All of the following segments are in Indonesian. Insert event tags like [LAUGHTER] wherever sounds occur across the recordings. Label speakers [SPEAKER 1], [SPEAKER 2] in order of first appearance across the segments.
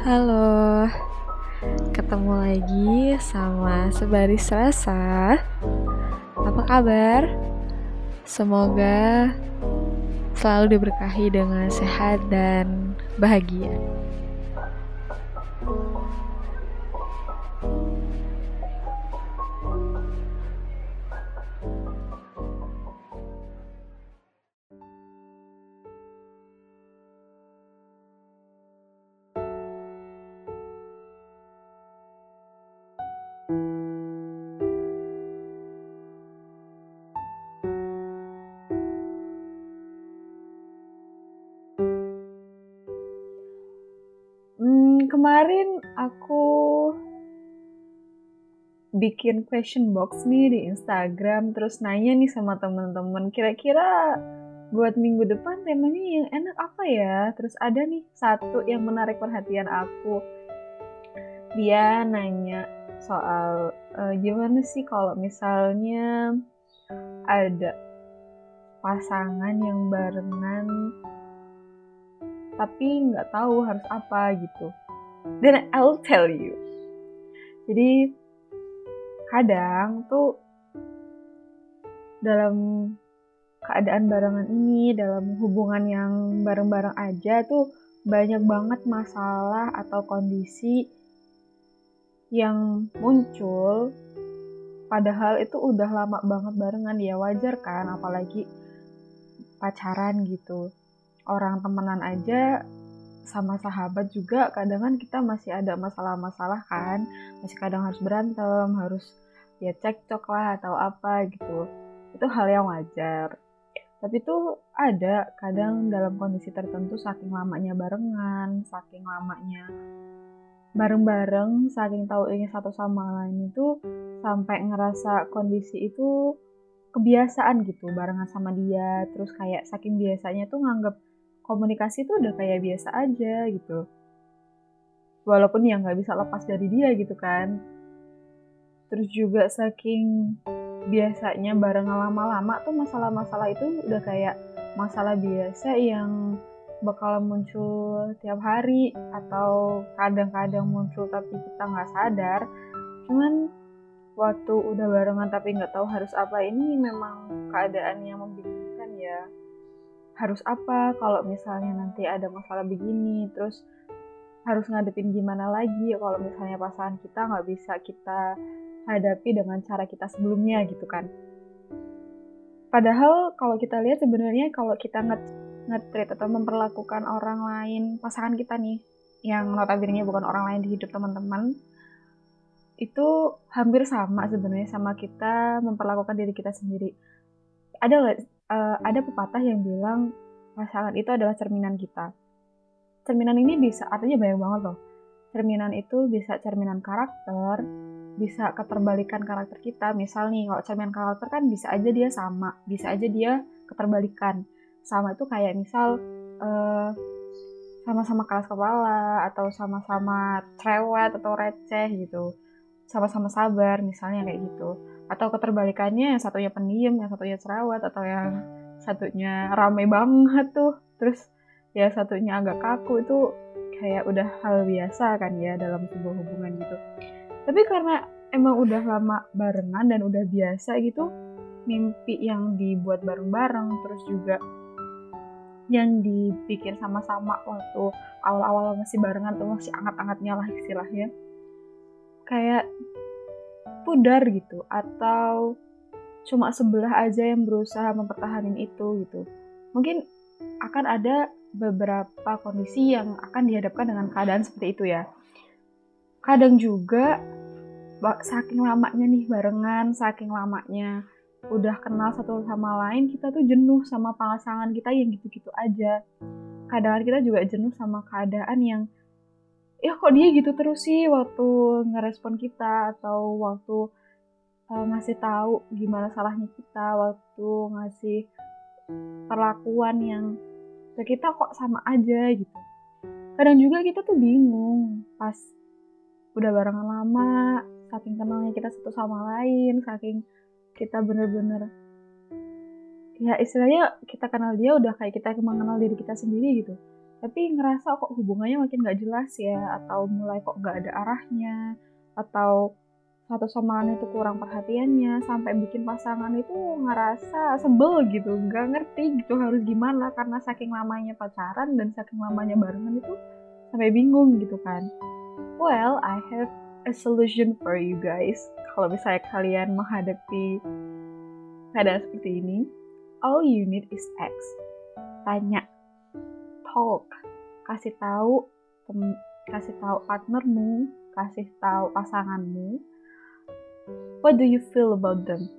[SPEAKER 1] Halo, ketemu lagi sama Sebaris Rasa. Apa kabar? Semoga selalu diberkahi dengan sehat dan bahagia. Kemarin aku bikin question box nih di Instagram, terus nanya nih sama temen-temen, kira-kira buat minggu depan temanya yang enak apa ya? Terus ada nih satu yang menarik perhatian aku. Dia nanya soal uh, gimana sih kalau misalnya ada pasangan yang barengan tapi nggak tahu harus apa gitu. Dan I'll tell you. Jadi kadang tuh dalam keadaan barengan ini, dalam hubungan yang bareng-bareng aja tuh banyak banget masalah atau kondisi yang muncul. Padahal itu udah lama banget barengan ya wajar kan? Apalagi pacaran gitu. Orang temenan aja sama sahabat juga kadang kan kita masih ada masalah-masalah kan. Masih kadang harus berantem harus ya cekcok lah atau apa gitu. Itu hal yang wajar. Tapi tuh ada kadang dalam kondisi tertentu saking lamanya barengan saking lamanya bareng-bareng saking tahu ini satu sama lain itu sampai ngerasa kondisi itu kebiasaan gitu barengan sama dia. Terus kayak saking biasanya tuh nganggep komunikasi tuh udah kayak biasa aja gitu. Walaupun ya nggak bisa lepas dari dia gitu kan. Terus juga saking biasanya bareng lama-lama tuh masalah-masalah itu udah kayak masalah biasa yang bakal muncul tiap hari atau kadang-kadang muncul tapi kita nggak sadar. Cuman waktu udah barengan tapi nggak tahu harus apa ini memang keadaan yang ya harus apa kalau misalnya nanti ada masalah begini terus harus ngadepin gimana lagi kalau misalnya pasangan kita nggak bisa kita hadapi dengan cara kita sebelumnya gitu kan. Padahal kalau kita lihat sebenarnya kalau kita nge-treat atau memperlakukan orang lain pasangan kita nih yang notabene bukan orang lain di hidup teman-teman itu hampir sama sebenarnya sama kita memperlakukan diri kita sendiri. Ada nggak uh, ada pepatah yang bilang pasangan itu adalah cerminan kita. Cerminan ini bisa artinya banyak banget loh. Cerminan itu bisa cerminan karakter, bisa keterbalikan karakter kita. Misal nih, kalau cerminan karakter kan bisa aja dia sama, bisa aja dia keterbalikan. Sama itu kayak misal uh, sama-sama keras kepala atau sama-sama cerewet atau receh gitu. Sama-sama sabar misalnya kayak gitu atau keterbalikannya yang satunya pendiam, yang satunya cerewet, atau yang satunya rame banget tuh, terus ya satunya agak kaku itu kayak udah hal biasa kan ya dalam sebuah hubungan gitu. Tapi karena emang udah lama barengan dan udah biasa gitu, mimpi yang dibuat bareng-bareng, terus juga yang dibikin sama-sama waktu awal-awal masih barengan tuh masih anget-angetnya lah istilahnya. Kayak pudar gitu atau cuma sebelah aja yang berusaha mempertahankan itu gitu. Mungkin akan ada beberapa kondisi yang akan dihadapkan dengan keadaan seperti itu ya. Kadang juga saking lamanya nih barengan, saking lamanya udah kenal satu sama lain, kita tuh jenuh sama pasangan kita yang gitu-gitu aja. Kadang kita juga jenuh sama keadaan yang ya kok dia gitu terus sih waktu ngerespon kita atau waktu uh, ngasih tahu gimana salahnya kita waktu ngasih perlakuan yang ke kita kok sama aja gitu. Kadang juga kita tuh bingung pas udah barengan lama saking kenalnya kita satu sama lain saking kita bener-bener ya istilahnya kita kenal dia udah kayak kita mengenal diri kita sendiri gitu tapi ngerasa kok hubungannya makin gak jelas ya atau mulai kok gak ada arahnya atau satu sama lain itu kurang perhatiannya sampai bikin pasangan itu ngerasa sebel gitu nggak ngerti gitu harus gimana karena saking lamanya pacaran dan saking lamanya barengan itu sampai bingung gitu kan. Well I have a solution for you guys. Kalau misalnya kalian menghadapi keadaan seperti ini all you need is X tanya talk. Kasih tahu kasih tahu partnermu kasih tahu pasanganmu. What do you feel about them?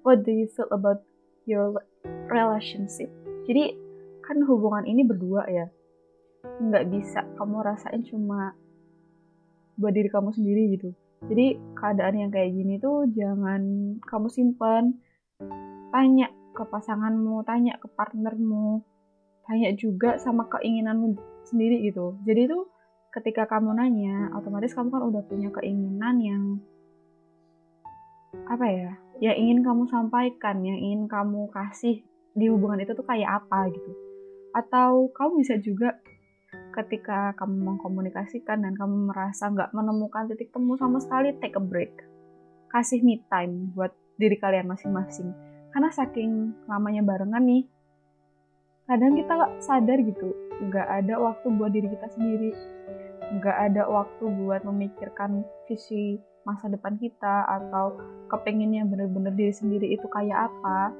[SPEAKER 1] What do you feel about your relationship? Jadi kan hubungan ini berdua ya. Nggak bisa kamu rasain cuma buat diri kamu sendiri gitu. Jadi keadaan yang kayak gini tuh jangan kamu simpan tanya ke pasanganmu tanya ke partnermu tanya juga sama keinginanmu sendiri gitu. Jadi itu ketika kamu nanya, otomatis kamu kan udah punya keinginan yang apa ya? Yang ingin kamu sampaikan, yang ingin kamu kasih di hubungan itu tuh kayak apa gitu. Atau kamu bisa juga ketika kamu mengkomunikasikan dan kamu merasa nggak menemukan titik temu sama sekali, take a break. Kasih me time buat diri kalian masing-masing. Karena saking lamanya barengan nih, kadang kita nggak sadar gitu nggak ada waktu buat diri kita sendiri. Nggak ada waktu buat memikirkan visi masa depan kita atau kepengennya bener-bener diri sendiri itu kayak apa.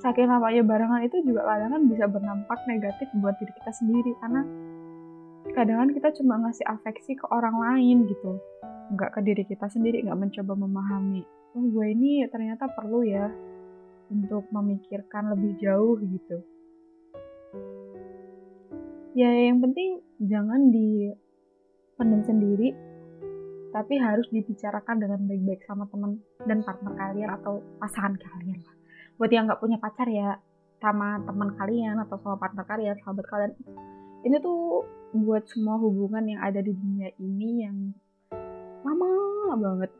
[SPEAKER 1] Saking namanya barengan itu juga kadang kan bisa berdampak negatif buat diri kita sendiri karena kadang kan kita cuma ngasih afeksi ke orang lain gitu. Nggak ke diri kita sendiri nggak mencoba memahami oh gue ini ternyata perlu ya untuk memikirkan lebih jauh gitu ya yang penting jangan dipendam sendiri tapi harus dibicarakan dengan baik-baik sama teman dan partner kalian atau pasangan kalian lah. Buat yang nggak punya pacar ya sama teman kalian atau sama partner kalian sahabat kalian ini tuh buat semua hubungan yang ada di dunia ini yang lama banget.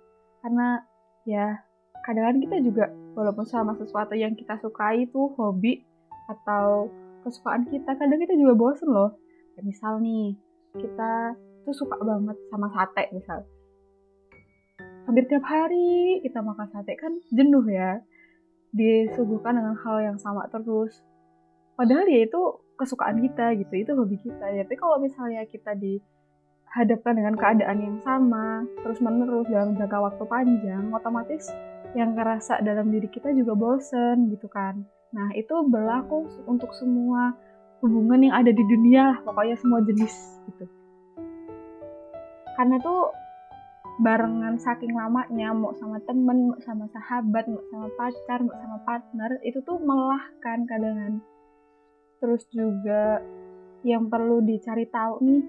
[SPEAKER 1] Karena ya kadang-kadang kita juga walaupun sama sesuatu yang kita sukai itu hobi atau kesukaan kita. Kadang kita juga bosen loh. Misal nih kita tuh suka banget sama sate misal. Hampir tiap hari kita makan sate kan jenuh ya. Disuguhkan dengan hal yang sama terus. Padahal ya itu kesukaan kita gitu itu hobi kita. Ya tapi kalau misalnya kita dihadapkan dengan keadaan yang sama terus menerus dalam jangka waktu panjang otomatis yang ngerasa dalam diri kita juga bosen gitu kan Nah, itu berlaku untuk semua hubungan yang ada di dunia, pokoknya semua jenis gitu. Karena tuh barengan saking lamanya, mau sama temen, mau sama sahabat, mau sama pacar, mau sama partner, itu tuh melelahkan kadang Terus juga yang perlu dicari tahu nih,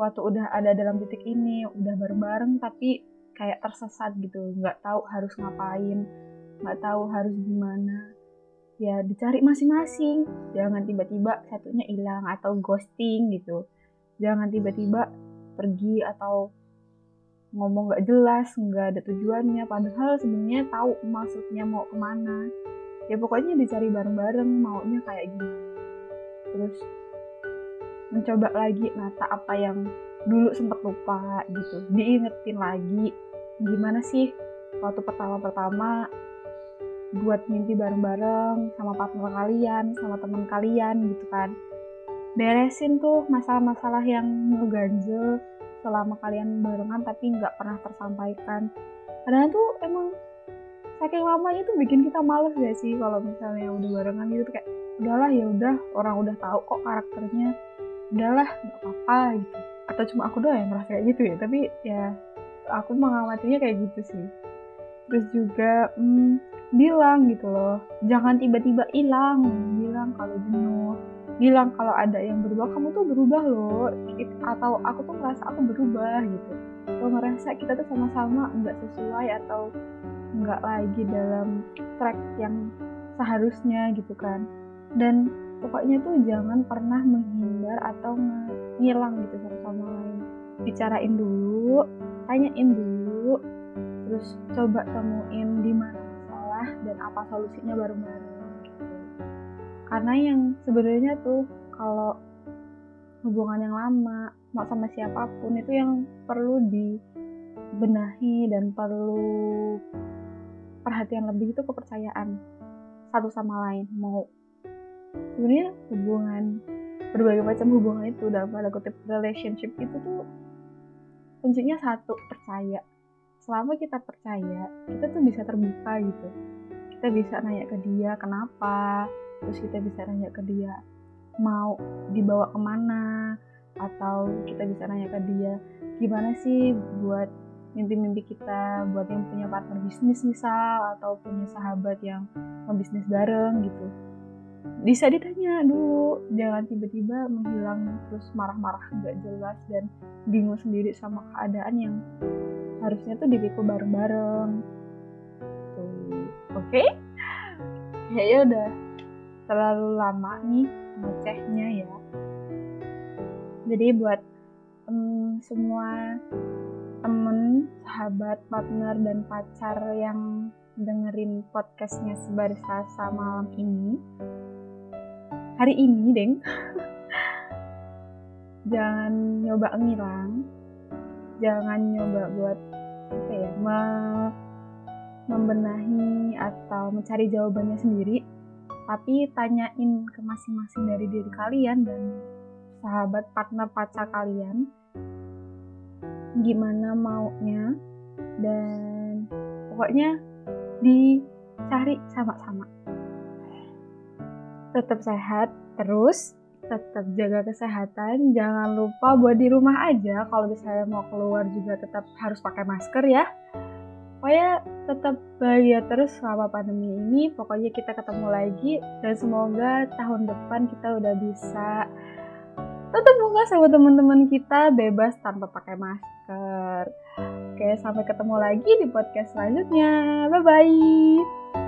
[SPEAKER 1] waktu udah ada dalam titik ini, udah bareng-bareng tapi kayak tersesat gitu, nggak tahu harus ngapain, nggak tahu harus gimana ya dicari masing-masing. Jangan tiba-tiba satunya hilang atau ghosting gitu. Jangan tiba-tiba pergi atau ngomong gak jelas nggak ada tujuannya. Padahal sebenarnya tahu maksudnya mau ke mana. Ya pokoknya dicari bareng-bareng maunya kayak gini. Terus mencoba lagi nata apa yang dulu sempat lupa gitu. Diingetin lagi gimana sih waktu pertama-pertama buat mimpi bareng-bareng sama partner kalian, sama teman kalian gitu kan. Beresin tuh masalah-masalah yang ngeganjel selama kalian barengan tapi nggak pernah tersampaikan. Karena tuh emang saking lamanya tuh bikin kita males gak sih kalau misalnya udah barengan gitu kayak udahlah ya udah orang udah tahu kok karakternya udahlah nggak apa-apa gitu atau cuma aku doang yang ngerasa kayak gitu ya tapi ya aku mengamatinya kayak gitu sih terus juga hmm, bilang gitu loh jangan tiba-tiba hilang. Bilang kalau jenuh bilang kalau ada yang berubah kamu tuh berubah loh. Atau aku tuh merasa aku berubah gitu. Atau ngerasa kita tuh sama-sama nggak sesuai atau nggak lagi dalam track yang seharusnya gitu kan. Dan pokoknya tuh jangan pernah menghindar atau ngilang gitu satu sama lain. Bicarain dulu tanyain dulu terus coba temuin di mana dan apa solusinya bareng-bareng gitu. Karena yang sebenarnya tuh kalau hubungan yang lama mau sama siapa pun itu yang perlu dibenahi dan perlu perhatian lebih itu kepercayaan satu sama lain mau sebenarnya hubungan berbagai macam hubungan itu dalam pada kutip relationship itu tuh kuncinya satu percaya selama kita percaya kita tuh bisa terbuka gitu. Kita bisa nanya ke dia kenapa? Terus kita bisa nanya ke dia mau dibawa ke mana? Atau kita bisa nanya ke dia gimana sih buat mimpi-mimpi kita? Buat yang punya partner bisnis misal atau punya sahabat yang bisnis bareng gitu. Bisa ditanya dulu jangan tiba-tiba menghilang terus marah-marah nggak jelas dan bingung sendiri sama keadaan yang harusnya tuh dipikul bareng-bareng. Tuh oke? Okay? kayaknya udah. Terlalu lama nih ngecehnya ya. Jadi buat um, semua temen, sahabat, partner, dan pacar yang dengerin podcastnya sebaris rasa malam ini hari ini deng [LAUGHS] jangan nyoba ngilang. Jangan nyoba buat ya me membenahi atau mencari jawabannya sendiri tapi tanyain ke masing-masing dari diri kalian dan sahabat partner pacar kalian gimana maunya dan pokoknya dicari sama-sama. Tetap sehat terus tetap jaga kesehatan. Jangan lupa buat di rumah aja. Kalau misalnya mau keluar juga tetap harus pakai masker ya. Pokoknya tetap bahagia terus selama pandemi ini. Pokoknya kita ketemu lagi dan semoga tahun depan kita udah bisa tetap buka sama teman-teman kita bebas tanpa pakai masker. Oke sampai ketemu lagi di podcast selanjutnya. Bye bye